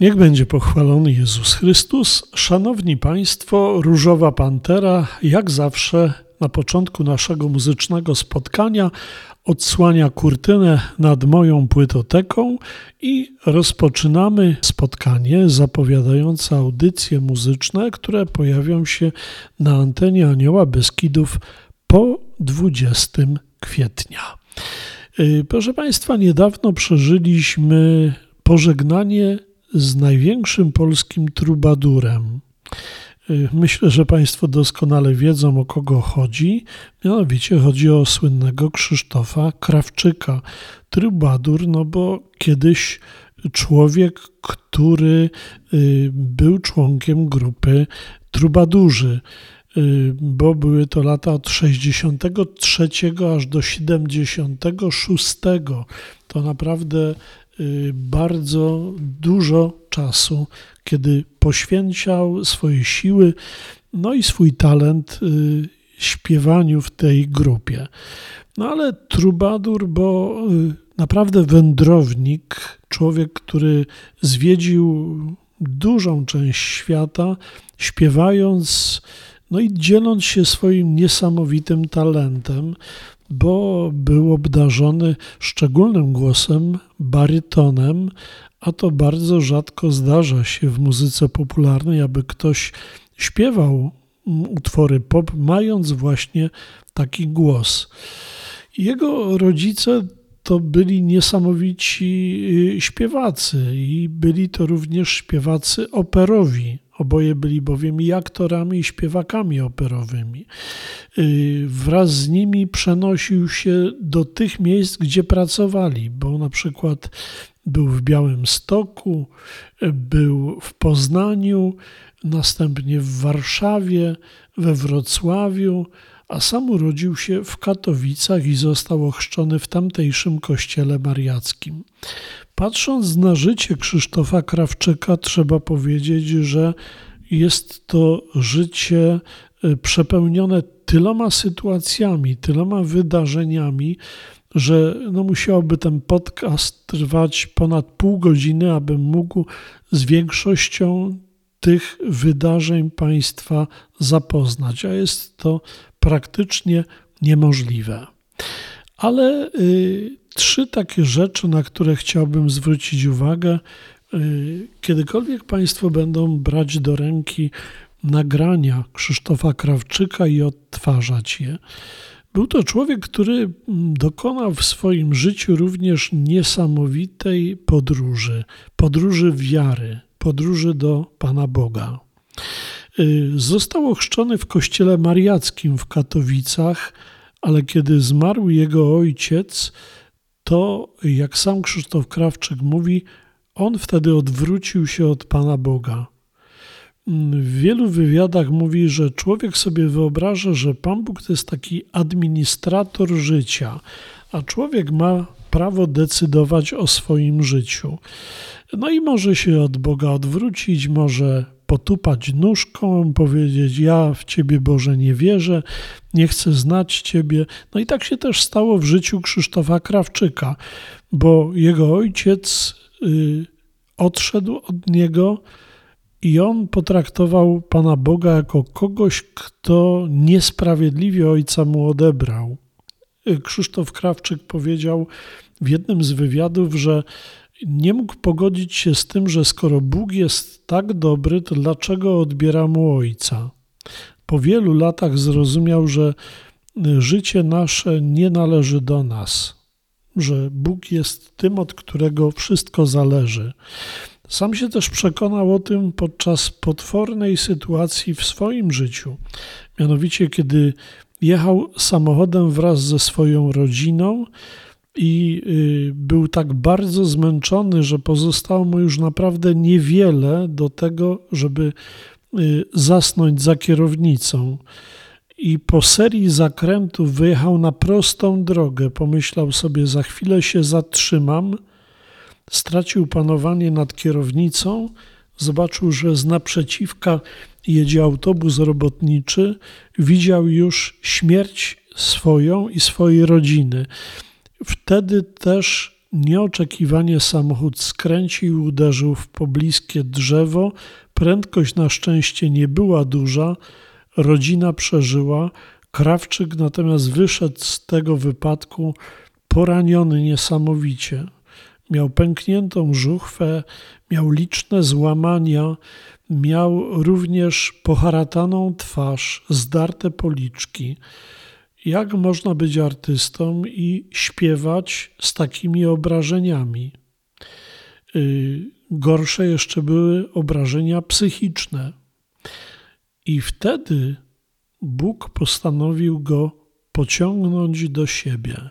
Niech będzie pochwalony Jezus Chrystus. Szanowni Państwo, Różowa Pantera, jak zawsze na początku naszego muzycznego spotkania odsłania kurtynę nad moją płytoteką i rozpoczynamy spotkanie zapowiadające audycje muzyczne, które pojawią się na antenie Anioła Beskidów po 20 kwietnia. Y, proszę Państwa, niedawno przeżyliśmy pożegnanie z największym polskim trubadurem. Y, myślę, że Państwo doskonale wiedzą, o kogo chodzi. Mianowicie chodzi o słynnego Krzysztofa Krawczyka. Trubadur, no bo kiedyś człowiek, który y, był członkiem grupy trubadurzy, y, bo były to lata od 63 aż do 76. To naprawdę bardzo dużo czasu, kiedy poświęcał swoje siły, no i swój talent y, śpiewaniu w tej grupie. No ale trubadur, bo y, naprawdę wędrownik, człowiek, który zwiedził dużą część świata, śpiewając, no i dzieląc się swoim niesamowitym talentem bo był obdarzony szczególnym głosem, barytonem, a to bardzo rzadko zdarza się w muzyce popularnej, aby ktoś śpiewał utwory pop, mając właśnie taki głos. Jego rodzice to byli niesamowici y, śpiewacy i byli to również śpiewacy operowi. Oboje byli bowiem i aktorami, i śpiewakami operowymi. Y, wraz z nimi przenosił się do tych miejsc, gdzie pracowali, bo na przykład był w Białym Stoku, był w Poznaniu, następnie w Warszawie, we Wrocławiu, a sam urodził się w Katowicach i został ochrzczony w tamtejszym kościele mariackim. Patrząc na życie Krzysztofa Krawczyka, trzeba powiedzieć, że jest to życie y, przepełnione tyloma sytuacjami, tyloma wydarzeniami, że no musiałby ten podcast trwać ponad pół godziny, abym mógł z większością tych wydarzeń Państwa zapoznać, a jest to praktycznie niemożliwe. Ale y, trzy takie rzeczy, na które chciałbym zwrócić uwagę, y, kiedykolwiek Państwo będą brać do ręki nagrania Krzysztofa Krawczyka i odtwarzać je. Był to człowiek, który mm, dokonał w swoim życiu również niesamowitej podróży, podróży wiary, podróży do Pana Boga. Y, został ochrzczony w kościele mariackim w Katowicach, ale kiedy zmarł jego ojciec, to jak sam Krzysztof Krawczyk mówi, on wtedy odwrócił się od Pana Boga. W wielu wywiadach mówi, że człowiek sobie wyobraża, że Pan Bóg to jest taki administrator życia, a człowiek ma prawo decydować o swoim życiu. No i może się od Boga odwrócić, może potupać nóżką, powiedzieć: Ja w Ciebie Boże nie wierzę, nie chcę znać Ciebie. No i tak się też stało w życiu Krzysztofa Krawczyka, bo jego ojciec y, odszedł od niego i on potraktował Pana Boga jako kogoś, kto niesprawiedliwie ojca mu odebrał. Y, Krzysztof Krawczyk powiedział w jednym z wywiadów, że nie mógł pogodzić się z tym, że skoro Bóg jest tak dobry, to dlaczego odbiera mu ojca? Po wielu latach zrozumiał, że życie nasze nie należy do nas, że Bóg jest tym, od którego wszystko zależy. Sam się też przekonał o tym podczas potwornej sytuacji w swoim życiu. Mianowicie, kiedy jechał samochodem wraz ze swoją rodziną, i y, był tak bardzo zmęczony, że pozostało mu już naprawdę niewiele do tego, żeby y, zasnąć za kierownicą. I po serii zakrętów wyjechał na prostą drogę. Pomyślał sobie, za chwilę się zatrzymam. Stracił panowanie nad kierownicą. Zobaczył, że z naprzeciwka jedzie autobus robotniczy. Widział już śmierć swoją i swojej rodziny. Wtedy też nieoczekiwanie samochód skręcił i uderzył w pobliskie drzewo. Prędkość na szczęście nie była duża, rodzina przeżyła. Krawczyk natomiast wyszedł z tego wypadku poraniony niesamowicie. Miał pękniętą żuchwę, miał liczne złamania, miał również poharataną twarz, zdarte policzki jak można być artystą i śpiewać z takimi obrażeniami. Y, gorsze jeszcze były obrażenia psychiczne. I wtedy Bóg postanowił go pociągnąć do siebie.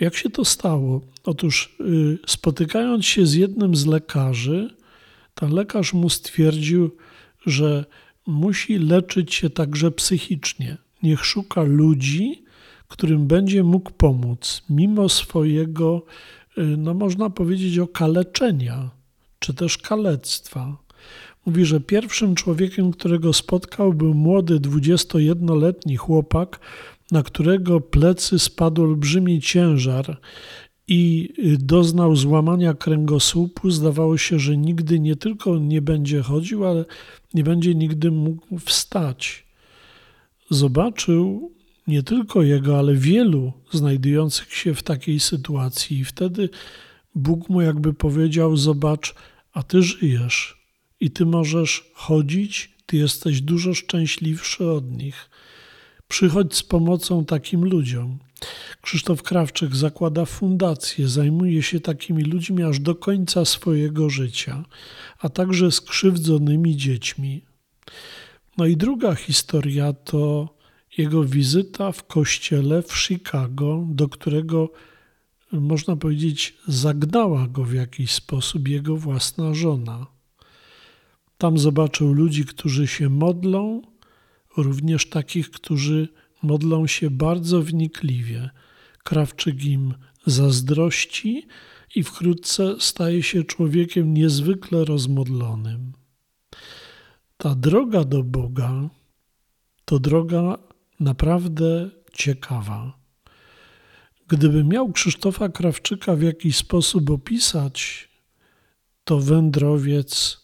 Jak się to stało? Otóż, y, spotykając się z jednym z lekarzy, ten lekarz mu stwierdził, że musi leczyć się także psychicznie niech szuka ludzi, którym będzie mógł pomóc, mimo swojego, y, no można powiedzieć, okaleczenia, czy też kalectwa. Mówi, że pierwszym człowiekiem, którego spotkał, był młody, 21-letni chłopak, na którego plecy spadł olbrzymi ciężar i y, doznał złamania kręgosłupu. Zdawało się, że nigdy nie tylko nie będzie chodził, ale nie będzie nigdy mógł wstać zobaczył nie tylko jego, ale wielu znajdujących się w takiej sytuacji. I wtedy Bóg mu jakby powiedział: Zobacz, a ty żyjesz i ty możesz chodzić, ty jesteś dużo szczęśliwszy od nich. Przychodź z pomocą takim ludziom. Krzysztof Krawczyk zakłada fundację, zajmuje się takimi ludźmi aż do końca swojego życia, a także skrzywdzonymi dziećmi. No i druga historia to jego wizyta w kościele w Chicago, do którego można powiedzieć zagnała go w jakiś sposób jego własna żona. Tam zobaczył ludzi, którzy się modlą, również takich, którzy modlą się bardzo wnikliwie. Krawczyk im zazdrości i wkrótce staje się człowiekiem niezwykle rozmodlonym. Ta droga do Boga to droga naprawdę ciekawa. Gdyby miał Krzysztofa Krawczyka w jakiś sposób opisać, to wędrowiec,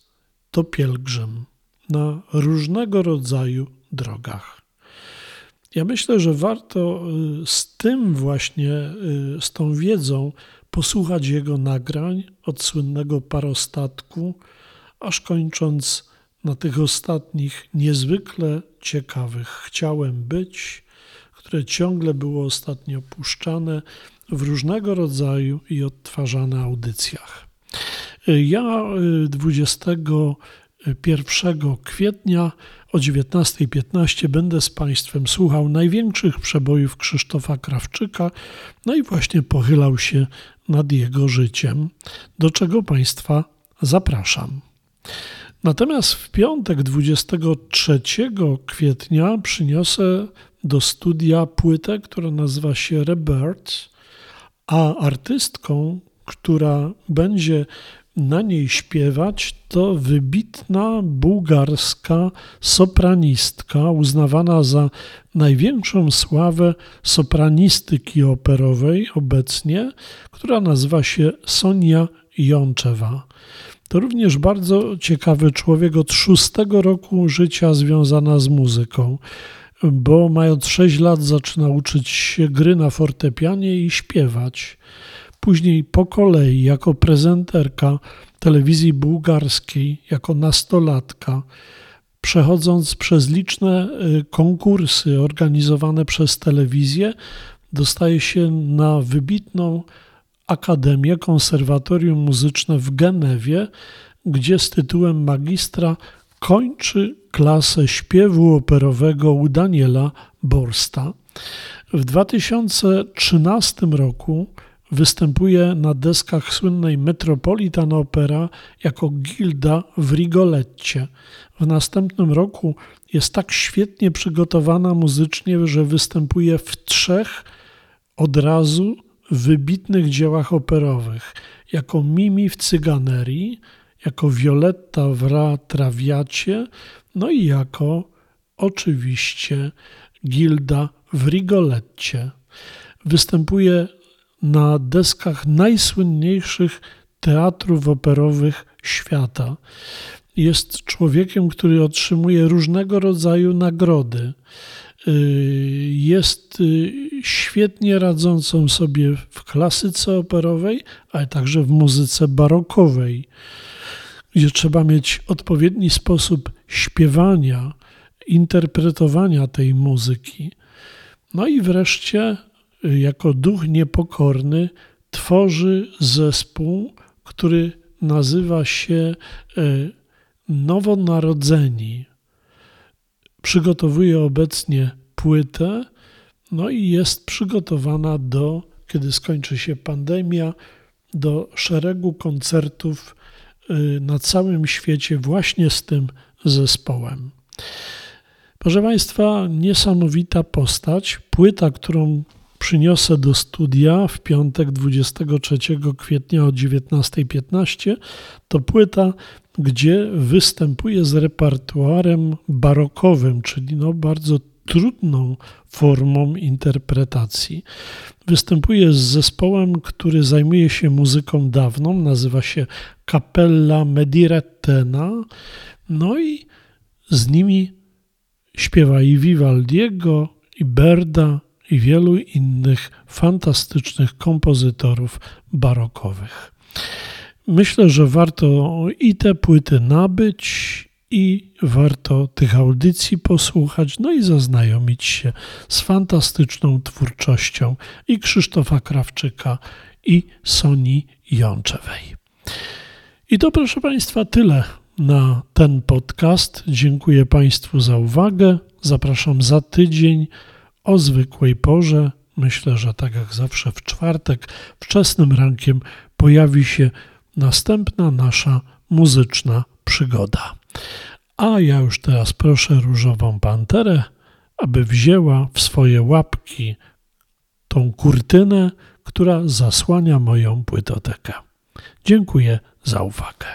to pielgrzym na różnego rodzaju drogach. Ja myślę, że warto y, z tym właśnie, y, z tą wiedzą posłuchać jego nagrań od słynnego parostatku, aż kończąc na tych ostatnich niezwykle ciekawych chciałem być, które ciągle było ostatnio puszczane w różnego rodzaju i odtwarzane audycjach. Ja 21 y, kwietnia o 19.15 będę z Państwem słuchał największych przebojów Krzysztofa Krawczyka, no i właśnie pochylał się nad jego życiem, do czego Państwa zapraszam. Natomiast w piątek 23 kwietnia przyniosę do studia płytę, która nazywa się Rebirth, a artystką, która będzie na niej śpiewać, to wybitna bułgarska sopranistka, uznawana za największą sławę sopranistyki operowej obecnie, która nazywa się Sonia Jączewa. To również bardzo ciekawy człowiek od szóstego roku życia związana z muzyką, bo mając 6 lat zaczyna uczyć się gry na fortepianie i śpiewać. Później po kolei jako prezenterka telewizji bułgarskiej, jako nastolatka, przechodząc przez liczne y, konkursy organizowane przez telewizję, dostaje się na wybitną Akademię Konserwatorium Muzyczne w Genewie, gdzie z tytułem magistra kończy klasę śpiewu operowego u Daniela Borsta. W 2013 roku występuje na deskach słynnej Metropolitan Opera jako Gilda w Rigoletcie. W następnym roku jest tak świetnie przygotowana muzycznie, że występuje w trzech od razu wybitnych dziełach operowych. Jako Mimi w Cyganerii, jako Violetta w Ra Traviacie, no i jako oczywiście Gilda w Rigoletcie. Występuje na deskach najsłynniejszych teatrów operowych świata. Jest człowiekiem, który otrzymuje różnego rodzaju nagrody. Y, jest y, świetnie radzącą sobie w klasyce operowej, ale także w muzyce barokowej, gdzie trzeba mieć odpowiedni sposób śpiewania, interpretowania tej muzyki. No i wreszcie jako duch niepokorny tworzy zespół, który nazywa się e, Nowonarodzeni. Przygotowuje obecnie płytę, no i jest przygotowana do, kiedy skończy się pandemia, do szeregu koncertów e, na całym świecie właśnie z tym zespołem. Proszę Państwa, niesamowita postać. Płyta, którą przyniosę do studia w piątek 23 kwietnia o 19.15. To płyta, gdzie występuje z repertuarem barokowym, czyli no bardzo trudną formą interpretacji. Występuje z zespołem, który zajmuje się muzyką dawną, nazywa się Capella Medirettena, no i z nimi śpiewa i Vivaldiego, i Berda, i wielu innych fantastycznych kompozytorów barokowych. Myślę, że warto i te płyty nabyć, i warto tych audycji posłuchać, no i zaznajomić się z fantastyczną twórczością i Krzysztofa Krawczyka, i Soni Jączewej. I to, proszę Państwa, tyle na ten podcast. Dziękuję Państwu za uwagę. Zapraszam za tydzień o zwykłej porze. Myślę, że tak jak zawsze w czwartek, wczesnym rankiem pojawi się następna nasza muzyczna przygoda. A ja już teraz proszę różową panterę, aby wzięła w swoje łapki tą kurtynę, która zasłania moją płytotekę. Dziękuję za uwagę.